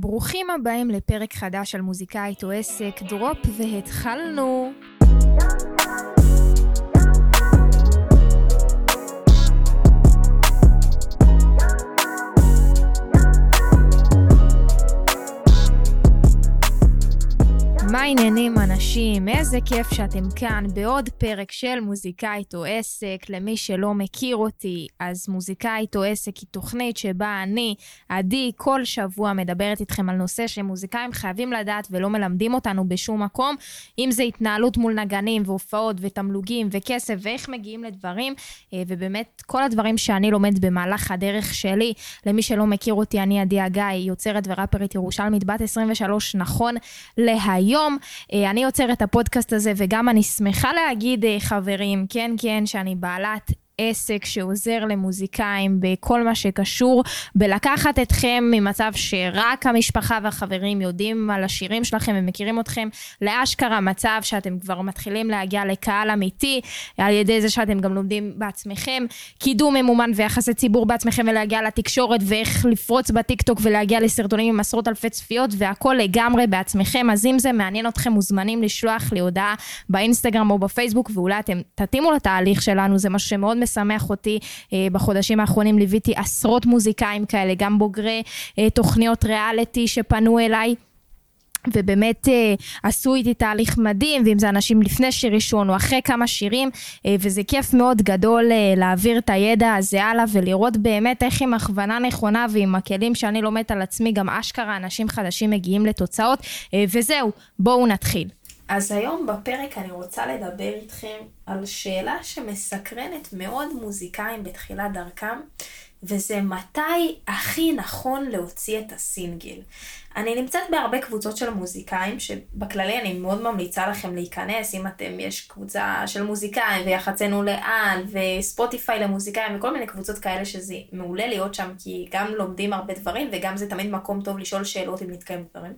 ברוכים הבאים לפרק חדש על מוזיקאית או עסק, דרופ והתחלנו. מה העניינים אנשים? איזה כיף שאתם כאן בעוד פרק של מוזיקאית או עסק. למי שלא מכיר אותי, אז מוזיקאית או עסק היא תוכנית שבה אני, עדי, כל שבוע מדברת איתכם על נושא שמוזיקאים חייבים לדעת ולא מלמדים אותנו בשום מקום, אם זה התנהלות מול נגנים והופעות ותמלוגים וכסף ואיך מגיעים לדברים, אה, ובאמת כל הדברים שאני לומדת במהלך הדרך שלי. למי שלא מכיר אותי, אני עדי הגיא, יוצרת וראפרית ירושלמית בת 23 נכון להיום. היום אה, אני עוצרת את הפודקאסט הזה, וגם אני שמחה להגיד, אה, חברים, כן, כן, שאני בעלת עסק שעוזר למוזיקאים בכל מה שקשור בלקחת אתכם ממצב שרק המשפחה והחברים יודעים על השירים שלכם ומכירים אתכם, לאשכרה מצב שאתם כבר מתחילים להגיע לקהל אמיתי, על ידי זה שאתם גם לומדים בעצמכם קידום ממומן ויחסי ציבור בעצמכם ולהגיע לתקשורת ואיך לפרוץ בטיקטוק ולהגיע לסרטונים עם עשרות אלפי צפיות והכל לגמרי בעצמכם. אז אם זה מעניין אתכם, מוזמנים לשלוח לי הודעה באינסטגרם או בפייסבוק ואולי אתם תתאימו לתהליך שלנו, זה משהו שמאוד משמח אותי. אה, בחודשים האחרונים ליוויתי עשרות מוזיקאים כאלה, גם בוגרי אה, תוכניות ריאליטי שפנו אליי. ובאמת אה, עשו איתי תהליך מדהים, ואם זה אנשים לפני שיר ראשון או אחרי כמה שירים, אה, וזה כיף מאוד גדול אה, להעביר את הידע הזה הלאה ולראות באמת איך עם הכוונה נכונה ועם הכלים שאני לומדת על עצמי, גם אשכרה אנשים חדשים מגיעים לתוצאות, אה, וזהו, בואו נתחיל. אז היום בפרק אני רוצה לדבר איתכם על שאלה שמסקרנת מאוד מוזיקאים בתחילת דרכם, וזה מתי הכי נכון להוציא את הסינגל. אני נמצאת בהרבה קבוצות של מוזיקאים, שבכללי אני מאוד ממליצה לכם להיכנס, אם אתם, יש קבוצה של מוזיקאים, ויחצנו לאן, וספוטיפיי למוזיקאים, וכל מיני קבוצות כאלה שזה מעולה להיות שם, כי גם לומדים הרבה דברים, וגם זה תמיד מקום טוב לשאול שאלות אם נתקיים דברים.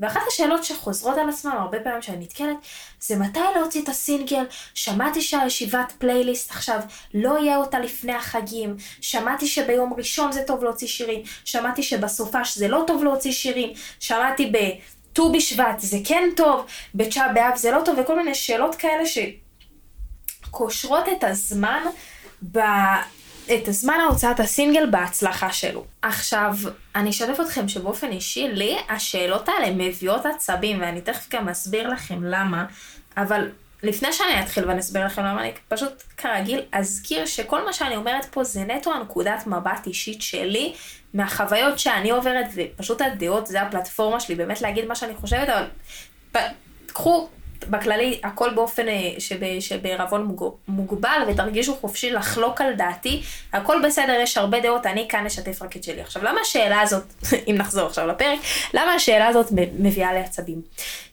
ואחת השאלות שחוזרות על עצמם הרבה פעמים שאני נתקלת, זה מתי להוציא את הסינגל, שמעתי שהישיבת פלייליסט עכשיו לא יהיה אותה לפני החגים, שמעתי שביום ראשון זה טוב להוציא שירים, שמעתי שבסופש זה לא טוב להוציא שירים, שמעתי בט"ו בשבט זה כן טוב, בתשעה באב זה לא טוב, וכל מיני שאלות כאלה שקושרות את הזמן ב... את הזמן ההוצאת הסינגל בהצלחה שלו. עכשיו, אני אשתף אתכם שבאופן אישי, לי השאלות האלה מביאות עצבים, ואני תכף גם אסביר לכם למה, אבל לפני שאני אתחיל ואני אסביר לכם למה, אני פשוט כרגיל אזכיר שכל מה שאני אומרת פה זה נטו הנקודת מבט אישית שלי, מהחוויות שאני עוברת, ופשוט הדעות זה הפלטפורמה שלי באמת להגיד מה שאני חושבת, אבל קחו בכללי הכל באופן אה, שב, שבערבון מוגבל ותרגישו חופשי לחלוק על דעתי, הכל בסדר, יש הרבה דעות, אני כאן אשתף רק את שלי. עכשיו למה השאלה הזאת, אם נחזור עכשיו לפרק, למה השאלה הזאת מביאה לעצבים?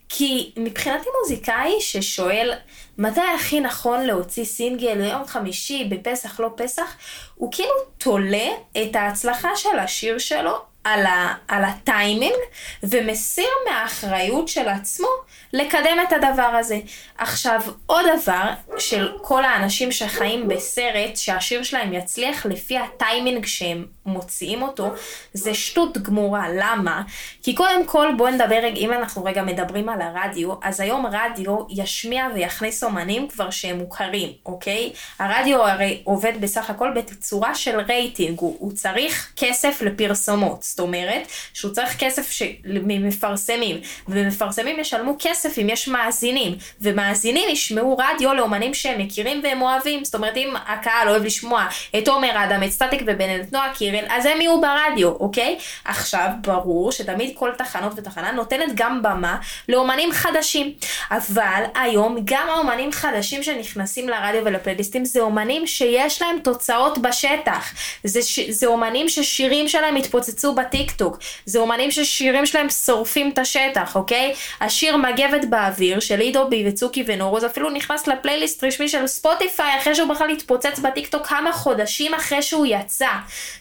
כי מבחינתי מוזיקאי ששואל מתי הכי נכון להוציא סינגל ליום חמישי בפסח לא פסח, הוא כאילו תולה את ההצלחה של השיר שלו על, ה, על הטיימינג ומסיר מהאחריות של עצמו לקדם את הדבר הזה. עכשיו, עוד דבר של כל האנשים שחיים בסרט שהשיר שלהם יצליח לפי הטיימינג שהם מוציאים אותו, זה שטות גמורה. למה? כי קודם כל בואו נדבר, אם אנחנו רגע מדברים על הרדיו, אז היום רדיו ישמיע ויכניס אומנים כבר שהם מוכרים, אוקיי? הרדיו הרי עובד בסך הכל בצורה של רייטינג, הוא, הוא צריך כסף לפרסומות, זאת אומרת שהוא צריך כסף ש... ממפרסמים, ומפרסמים ישלמו כסף אם יש מאזינים, ומאזינים ישמעו רדיו לאומנים שהם מכירים והם אוהבים, זאת אומרת אם הקהל אוהב לשמוע את עומר אדם, את סטטיק את נועה קירל, אז הם יהיו ברדיו, אוקיי? עכשיו, ברור שתמיד כל תחנות ותחנה נותנת גם במה לאומנים חדשים. אבל היום גם האומנים חדשים שנכנסים לרדיו ולפלייליסטים זה אומנים שיש להם תוצאות בשטח. זה, ש... זה אומנים ששירים שלהם התפוצצו בטיקטוק. זה אומנים ששירים שלהם שורפים את השטח, אוקיי? השיר מגבת באוויר של עידו בי וצוקי ונורוז אפילו נכנס לפלייליסט רשמי של ספוטיפיי אחרי שהוא בכלל התפוצץ בטיקטוק כמה חודשים אחרי שהוא יצא.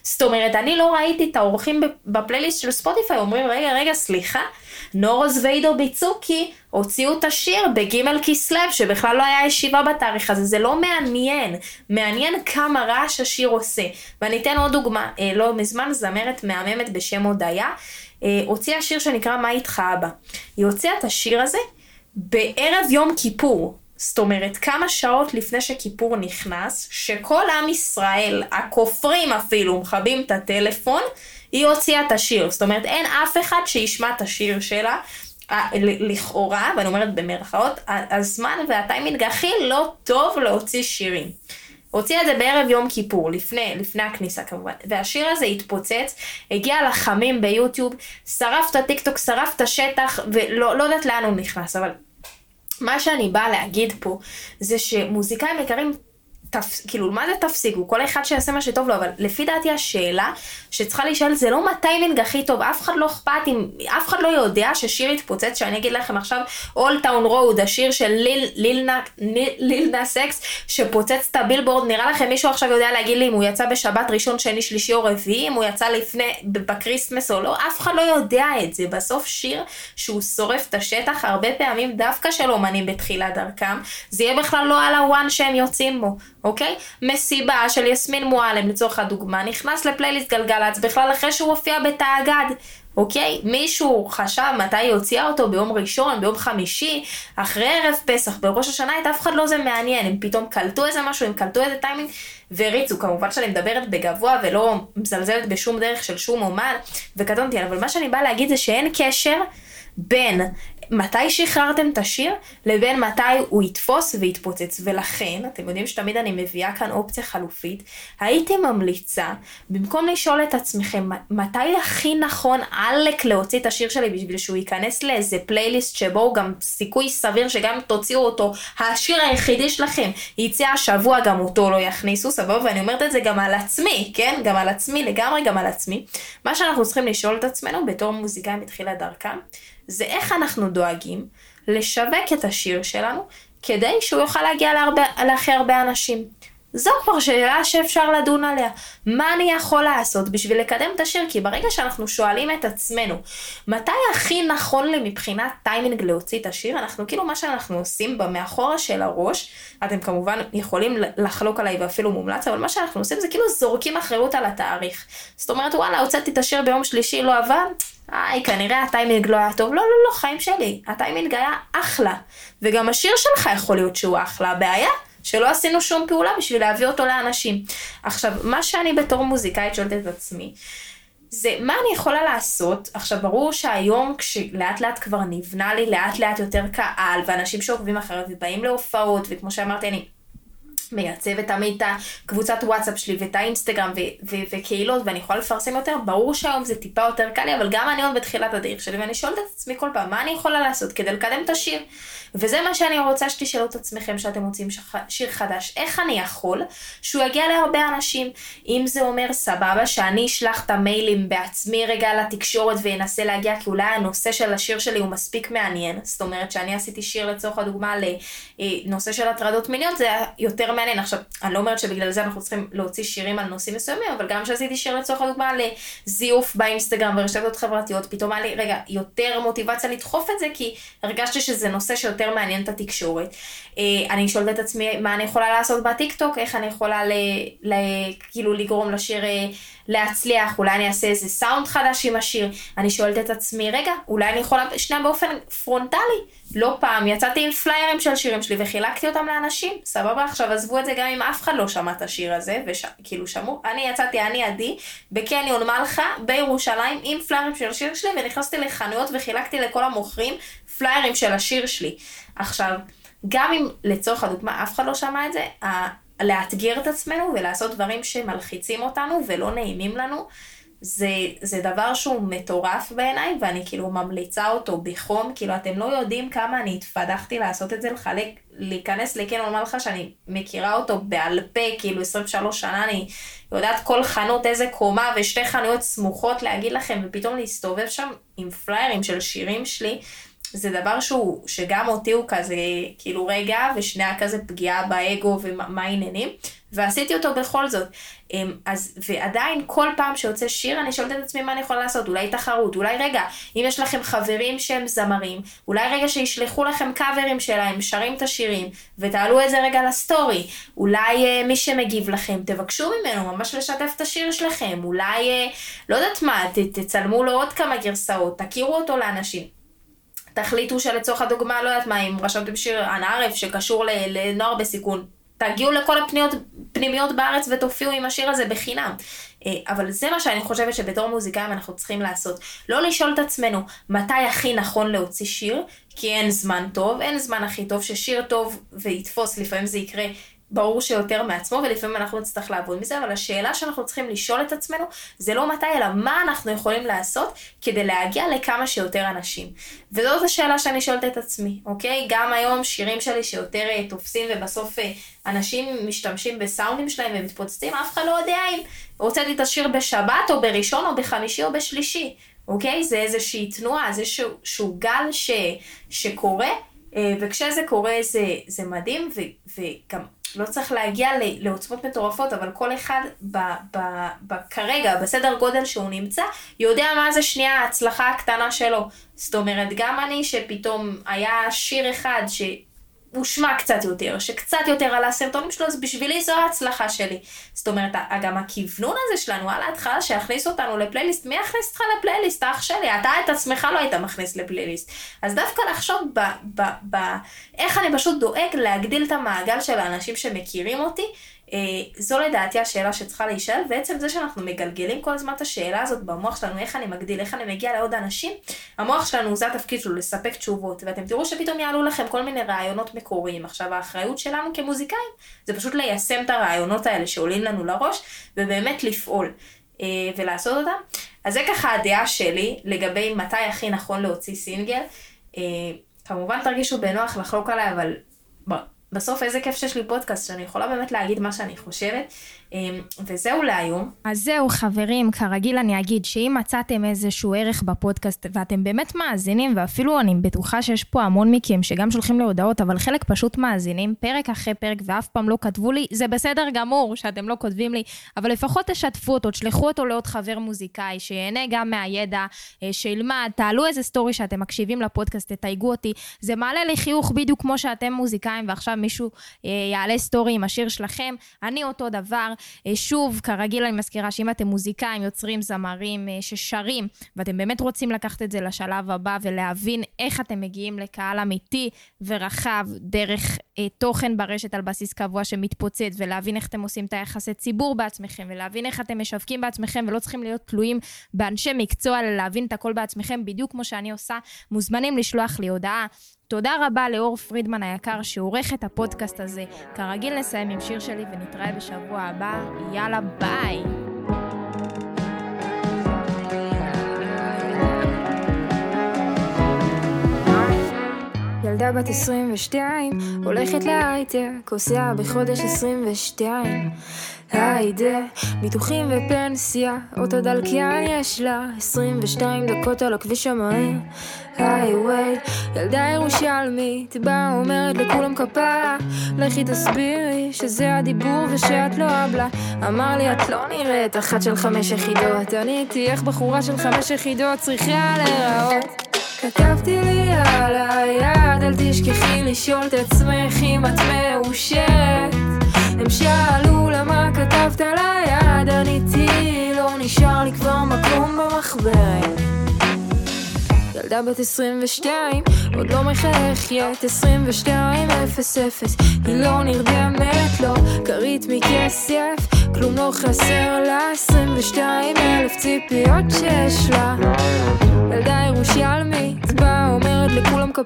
זאת אומרת, אני לא ראיתי את העורכים בפלייליסט של ספוטיפיי אומרים, רגע, רגע, סליחה, נורוז ועידו בי וצוקי הוציאו את השיר בג' כסלו, שבכלל לא היה ישיבה בתאריך הזה, זה לא מעניין. מעניין כמה רעש השיר עושה. ואני אתן עוד דוגמה, אה, לא מזמן זמרת מהממת בשם הודיה, אה, הוציאה שיר שנקרא מה איתך אבא. היא הוציאה את השיר הזה בערב יום כיפור. זאת אומרת, כמה שעות לפני שכיפור נכנס, שכל עם ישראל, הכופרים אפילו, מכבים את הטלפון, היא הוציאה את השיר. זאת אומרת, אין אף אחד שישמע את השיר שלה. לכאורה, ואני אומרת במרכאות, הזמן והטיימינג הכי לא טוב להוציא שירים. הוציאה את זה בערב יום כיפור, לפני, לפני הכניסה כמובן, והשיר הזה התפוצץ, הגיע לחמים ביוטיוב, שרף את הטיקטוק, שרף את השטח, ולא לא יודעת לאן הוא נכנס, אבל מה שאני באה להגיד פה, זה שמוזיקאים יקרים תפ... כאילו, מה זה תפסיקו? כל אחד שיעשה מה שטוב לו, אבל לפי דעתי השאלה שצריכה להישאל זה לא מה טיימינג הכי טוב, אף אחד לא אכפת אם, אף אחד לא יודע ששיר יתפוצץ, שאני אגיד לכם עכשיו, All Town Road, השיר של ליל, ליל, Lil, Lil Nas X, שפוצץ את הבילבורד, נראה לכם מישהו עכשיו יודע להגיד לי אם הוא יצא בשבת ראשון, שני, שלישי או רביעי, אם הוא יצא לפני, בכריסמס או לא, אף אחד לא יודע את זה. בסוף שיר שהוא שורף את השטח, הרבה פעמים דווקא של אומנים בתחילת דרכם, זה יהיה בכלל לא על הוואן שהם יוצאים בו. אוקיי? מסיבה של יסמין מועלם לצורך הדוגמה, נכנס לפלייליסט גלגלצ בכלל אחרי שהוא הופיע בתאגיד. אוקיי? מישהו חשב מתי היא הוציאה אותו ביום ראשון, ביום חמישי, אחרי ערב פסח, בראש השנה, את אף אחד לא זה מעניין, הם פתאום קלטו איזה משהו, הם קלטו איזה טיימינג והריצו. כמובן שאני מדברת בגבוה ולא מזלזלת בשום דרך של שום אומן, וקטונתי, אבל מה שאני באה להגיד זה שאין קשר בין מתי שחררתם את השיר לבין מתי הוא יתפוס ויתפוצץ. ולכן, אתם יודעים שתמיד אני מביאה כאן אופציה חלופית, הייתי ממליצה, במקום לשאול את עצמכם מתי הכי נכון עלק להוציא את השיר שלי בשביל שהוא ייכנס לאיזה פלייליסט שבו הוא גם סיכוי סביר שגם תוציאו אותו, השיר היחידי שלכם יצא השבוע גם אותו לא יכניסו, סבבה? ואני אומרת את זה גם על עצמי, כן? גם על עצמי, לגמרי גם על עצמי. מה שאנחנו צריכים לשאול את עצמנו בתור מוזיקאים בתחילת דרכם, זה איך אנחנו דואגים לשווק את השיר שלנו כדי שהוא יוכל להגיע להרבה, להכי הרבה אנשים. זו כבר שאלה שאפשר לדון עליה. מה אני יכול לעשות בשביל לקדם את השיר? כי ברגע שאנחנו שואלים את עצמנו, מתי הכי נכון לי מבחינת טיימינג להוציא את השיר, אנחנו כאילו מה שאנחנו עושים במאחורה של הראש, אתם כמובן יכולים לחלוק עליי ואפילו מומלץ, אבל מה שאנחנו עושים זה כאילו זורקים אחריות על התאריך. זאת אומרת, וואלה, הוצאתי את השיר ביום שלישי, לא עבד, היי, כנראה הטיימינג לא היה טוב. לא, לא, לא, חיים שלי. הטיימינג היה אחלה. וגם השיר שלך יכול להיות שהוא אחלה. הבעיה, שלא עשינו שום פעולה בשביל להביא אותו לאנשים. עכשיו, מה שאני בתור מוזיקאית שואלת את עצמי, זה מה אני יכולה לעשות, עכשיו ברור שהיום כשלאט לאט כבר נבנה לי לאט לאט יותר קהל, ואנשים שעוקבים אחרת ובאים להופעות, וכמו שאמרתי, אני מייצבת תמיד את הקבוצת וואטסאפ שלי ואת האינסטגרם ו- ו- וקהילות ואני יכולה לפרסם יותר, ברור שהיום זה טיפה יותר קל לי, אבל גם אני עוד בתחילת הדרך שלי ואני שואלת את עצמי כל פעם, מה אני יכולה לעשות כדי לקדם את השיר? וזה מה שאני רוצה שתשאלו את עצמכם שאתם מוצאים שח... שיר חדש, איך אני יכול שהוא יגיע להרבה אנשים? אם זה אומר סבבה שאני אשלח את המיילים בעצמי רגע לתקשורת ואנסה להגיע, כי אולי הנושא של השיר שלי הוא מספיק מעניין, זאת אומרת שאני עשיתי שיר לצורך הדוגמה לנושא של הטרדות מיניות, זה יותר מעניין. עכשיו, אני לא אומרת שבגלל זה אנחנו צריכים להוציא שירים על נושאים מסוימים, אבל גם כשעשיתי שיר לצורך הדוגמה לזיוף באינסטגרם ורשתות חברתיות, פתאום היה לי, רגע, יותר מוטיבציה לדחוף את זה, כי הרגשתי שזה נושא שיותר מעניין את התקשורת. אה, אני שואלת את עצמי מה אני יכולה לעשות בטיקטוק, איך אני יכולה ל, ל, כאילו לגרום לשיר אה, להצליח, אולי אני אעשה איזה סאונד חדש עם השיר. אני שואלת את עצמי, רגע, אולי אני יכולה שנייה באופן פרונטלי. לא פעם יצאתי עם פליירים של שירים שלי וחילקתי אותם לאנשים, סבבה? עכשיו עזבו את זה גם אם אף אחד לא שמע את השיר הזה, וכאילו וש... שמעו, אני יצאתי, אני עדי, בקניון מלכה בירושלים עם פליירים של השיר שלי, ונכנסתי לחנויות וחילקתי לכל המוכרים פליירים של השיר שלי. עכשיו, גם אם לצורך הדוגמה אף אחד לא שמע את זה, לאתגר את עצמנו ולעשות דברים שמלחיצים אותנו ולא נעימים לנו, זה, זה דבר שהוא מטורף בעיניי, ואני כאילו ממליצה אותו בחום, כאילו אתם לא יודעים כמה אני התפדחתי לעשות את זה, לחלק, להיכנס לקן, אומר לך שאני מכירה אותו בעל פה, כאילו 23 שנה, אני יודעת כל חנות איזה קומה ושתי חנויות סמוכות להגיד לכם, ופתאום להסתובב שם עם פליירים של שירים שלי, זה דבר שהוא, שגם אותי הוא כזה, כאילו רגע, ושנייה כזה פגיעה באגו ומה העניינים, ועשיתי אותו בכל זאת. אמ, אז, ועדיין כל פעם שיוצא שיר, אני שואלת את עצמי מה אני יכולה לעשות, אולי תחרות, אולי רגע, אם יש לכם חברים שהם זמרים, אולי רגע שישלחו לכם קאברים שלהם, שרים את השירים, ותעלו את זה רגע לסטורי, אולי אה, מי שמגיב לכם, תבקשו ממנו ממש לשתף את השיר שלכם, אולי, אה, לא יודעת מה, ת, תצלמו לו עוד כמה גרסאות, תכירו אותו לאנשים. תחליטו שלצורך הדוגמה, לא יודעת מה, אם רשמתם שיר ענערף שקשור לנוער בסיכון, תגיעו לכל הפנימיות בארץ ותופיעו עם השיר הזה בחינם. אה, אבל זה מה שאני חושבת שבתור מוזיקאים אנחנו צריכים לעשות. לא לשאול את עצמנו מתי הכי נכון להוציא שיר, כי אין זמן טוב, אין זמן הכי טוב ששיר טוב ויתפוס, לפעמים זה יקרה ברור שיותר מעצמו, ולפעמים אנחנו נצטרך לעבוד מזה, אבל השאלה שאנחנו צריכים לשאול את עצמנו, זה לא מתי, אלא מה אנחנו יכולים לעשות כדי להגיע לכמה שיותר אנשים. וזאת השאלה שאני שואלת את עצמי, אוקיי? גם היום שירים שלי שיותר אה, תופסים, ובסוף אה, אנשים משתמשים בסאונדים שלהם ומתפוצצים, אף אחד לא יודע אם הוצאתי את השיר בשבת, או בראשון, או בחמישי, או בשלישי. אוקיי? זה איזושהי תנועה, זה איזשהו גל ש, שקורה, אה, וכשזה קורה זה, זה מדהים, ו, וגם לא צריך להגיע לעוצמות מטורפות, אבל כל אחד ב, ב, ב, כרגע, בסדר גודל שהוא נמצא, יודע מה זה שנייה ההצלחה הקטנה שלו. זאת אומרת, גם אני שפתאום היה שיר אחד ש... הושמע קצת יותר, שקצת יותר על הסרטונים שלו, אז בשבילי זו ההצלחה שלי. זאת אומרת, גם הכוונון הזה שלנו על ההתחלה שיכניס אותנו לפלייליסט, מי יכניס אותך לפלייליסט, אח שלי? אתה את עצמך לא היית מכניס לפלייליסט. אז דווקא לחשוב ב... ב, ב איך אני פשוט דואג להגדיל את המעגל של האנשים שמכירים אותי, זו לדעתי השאלה שצריכה להישאל, ועצם זה שאנחנו מגלגלים כל הזמן את השאלה הזאת במוח שלנו, איך אני מגדיל, איך אני מגיע לעוד אנשים, המוח שלנו זה התפקיד שלו, לספק תשובות, ואתם תראו שפתאום יעלו לכם כל מיני רעיונות מקוריים. עכשיו האחריות שלנו כמוזיקאים זה פשוט ליישם את הרעיונות האלה שעולים לנו לראש, ובאמת לפעול. אה, ולעשות אותם. אז זה ככה הדעה שלי לגבי מתי הכי נכון להוציא סינגל. אה, כמובן תרגישו בנוח לחלוק עליי, אבל בסוף איזה כיף שיש לי פודקאסט שאני יכולה באמת להגיד מה שאני חושבת. אמ, וזהו להיום. אז זהו חברים, כרגיל אני אגיד שאם מצאתם איזשהו ערך בפודקאסט ואתם באמת מאזינים, ואפילו אני בטוחה שיש פה המון מכם שגם שולחים לי הודעות, אבל חלק פשוט מאזינים, פרק אחרי פרק ואף פעם לא כתבו לי, זה בסדר גמור שאתם לא כותבים לי, אבל לפחות תשתפו אותו, תשלחו אותו לעוד חבר מוזיקאי, שיהנה גם מהידע, אה, שילמד, תעלו איזה סטורי שאתם מקשיבים לפודקאסט, תתייגו אותי. זה מעלה לי חיוך בדיוק כמו שאתם מוזיקאים ועכשיו מישהו אה, יעלה סטורי עם השיר שלכם, אני אותו דבר. אה, שוב, כרגיל אני מזכירה שאם אתם מוזיקאים, יוצרים, זמרים, אה, ששרים, ואתם באמת רוצים לקחת את זה לשלב הבא ולהבין איך אתם מגיעים לקהל אמיתי ורחב דרך אה, תוכן ברשת על בסיס קבוע שמתפוצץ, ולהבין איך אתם עושים את היחסי ציבור בעצמכם, ולהבין איך אתם משווקים בעצמכם, ולא צריכים להיות תלויים באנשי מקצוע, אלא להבין את הכל בעצמכם, בדיוק כמו שאני עושה, מוזמנים לשלוח לי הודעה תודה רבה לאור פרידמן היקר שעורך את הפודקאסט הזה. כרגיל נסיים עם שיר שלי ונתראה בשבוע הבא. יאללה ביי! ילדה בת 22, הולכת להייטק, עושה בחודש 22. היידה, ביטוחים ופנסיה, אותו דלקיין יש לה, 22 דקות על הכביש המהיר. היי ילדה ירושלמית, באה אומרת לכולם כפרה, לכי תסבירי שזה הדיבור ושאת לא אבלה. אמר לי את לא נראית אחת של חמש יחידות, עניתי איך בחורה של חמש יחידות צריכה להיראות. כתבתי לי על היד, אל תשכחי לשאול את עצמך אם את מאושרת. הם שאלו למה כתבת על היד, עניתי לא נשאר לי כבר מקום במחברת. ילדה בת 22, עוד לא מחייכת, 22 0 0 היא לא נרדמת, לא כרית מכסף, כלום לא חסר לה, 22 אלף ציפיות שיש לה. ילדה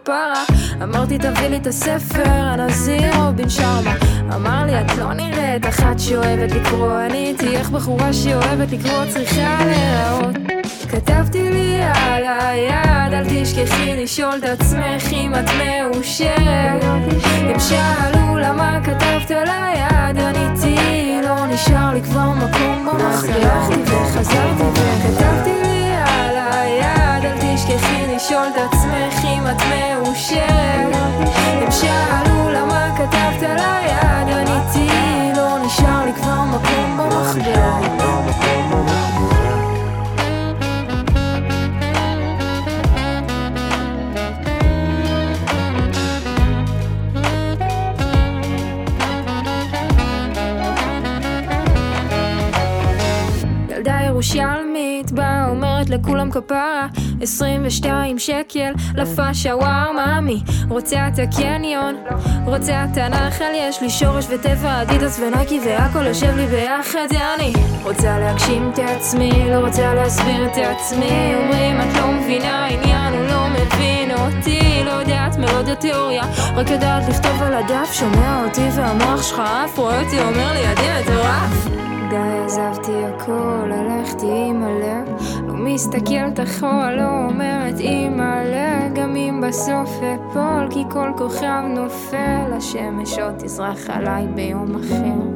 כפרה, אמרתי תביא לי את הספר, הנזיר רובין שרמה. אמר לי את לא נראית אחת שאוהבת לקרוא, אני איתי איך בחורה שאוהבת לקרוא צריכה להיראות. כתבתי לי על היד, אל תשכחי לשאול את עצמך אם את מאושרת. הם שאלו למה כתבת על היד, עניתי, לא נשאר לי כבר מקום. הלכתי וחזרתי וכתבתי לי על היד, אל תשכחי לשאול את עצמך את מאושרת אומרת לכולם כפרה. 22 שקל לפאשה וואו מאמי. רוצה את הקניון רוצה את הנחל. יש לי שורש וטבע אדידס ונייקי והכל יושב לי ביחד אני רוצה להגשים את עצמי לא רוצה להסביר את עצמי. אומרים את לא מבינה עניין הוא לא מבין אותי. לא יודעת מלודיה תיאוריה רק יודעת לכתוב על הדף. שומע אותי והמוח שלך אף רואה אותי אומר לי עדי מטורף. די עזבתי הכל, הלכתי עם הלב מסתכלת אחורה, לא אומרת אימא'לה גם אם בסוף אפול, כי כל כוכב נופל השמש עוד תזרח עליי ביום אחר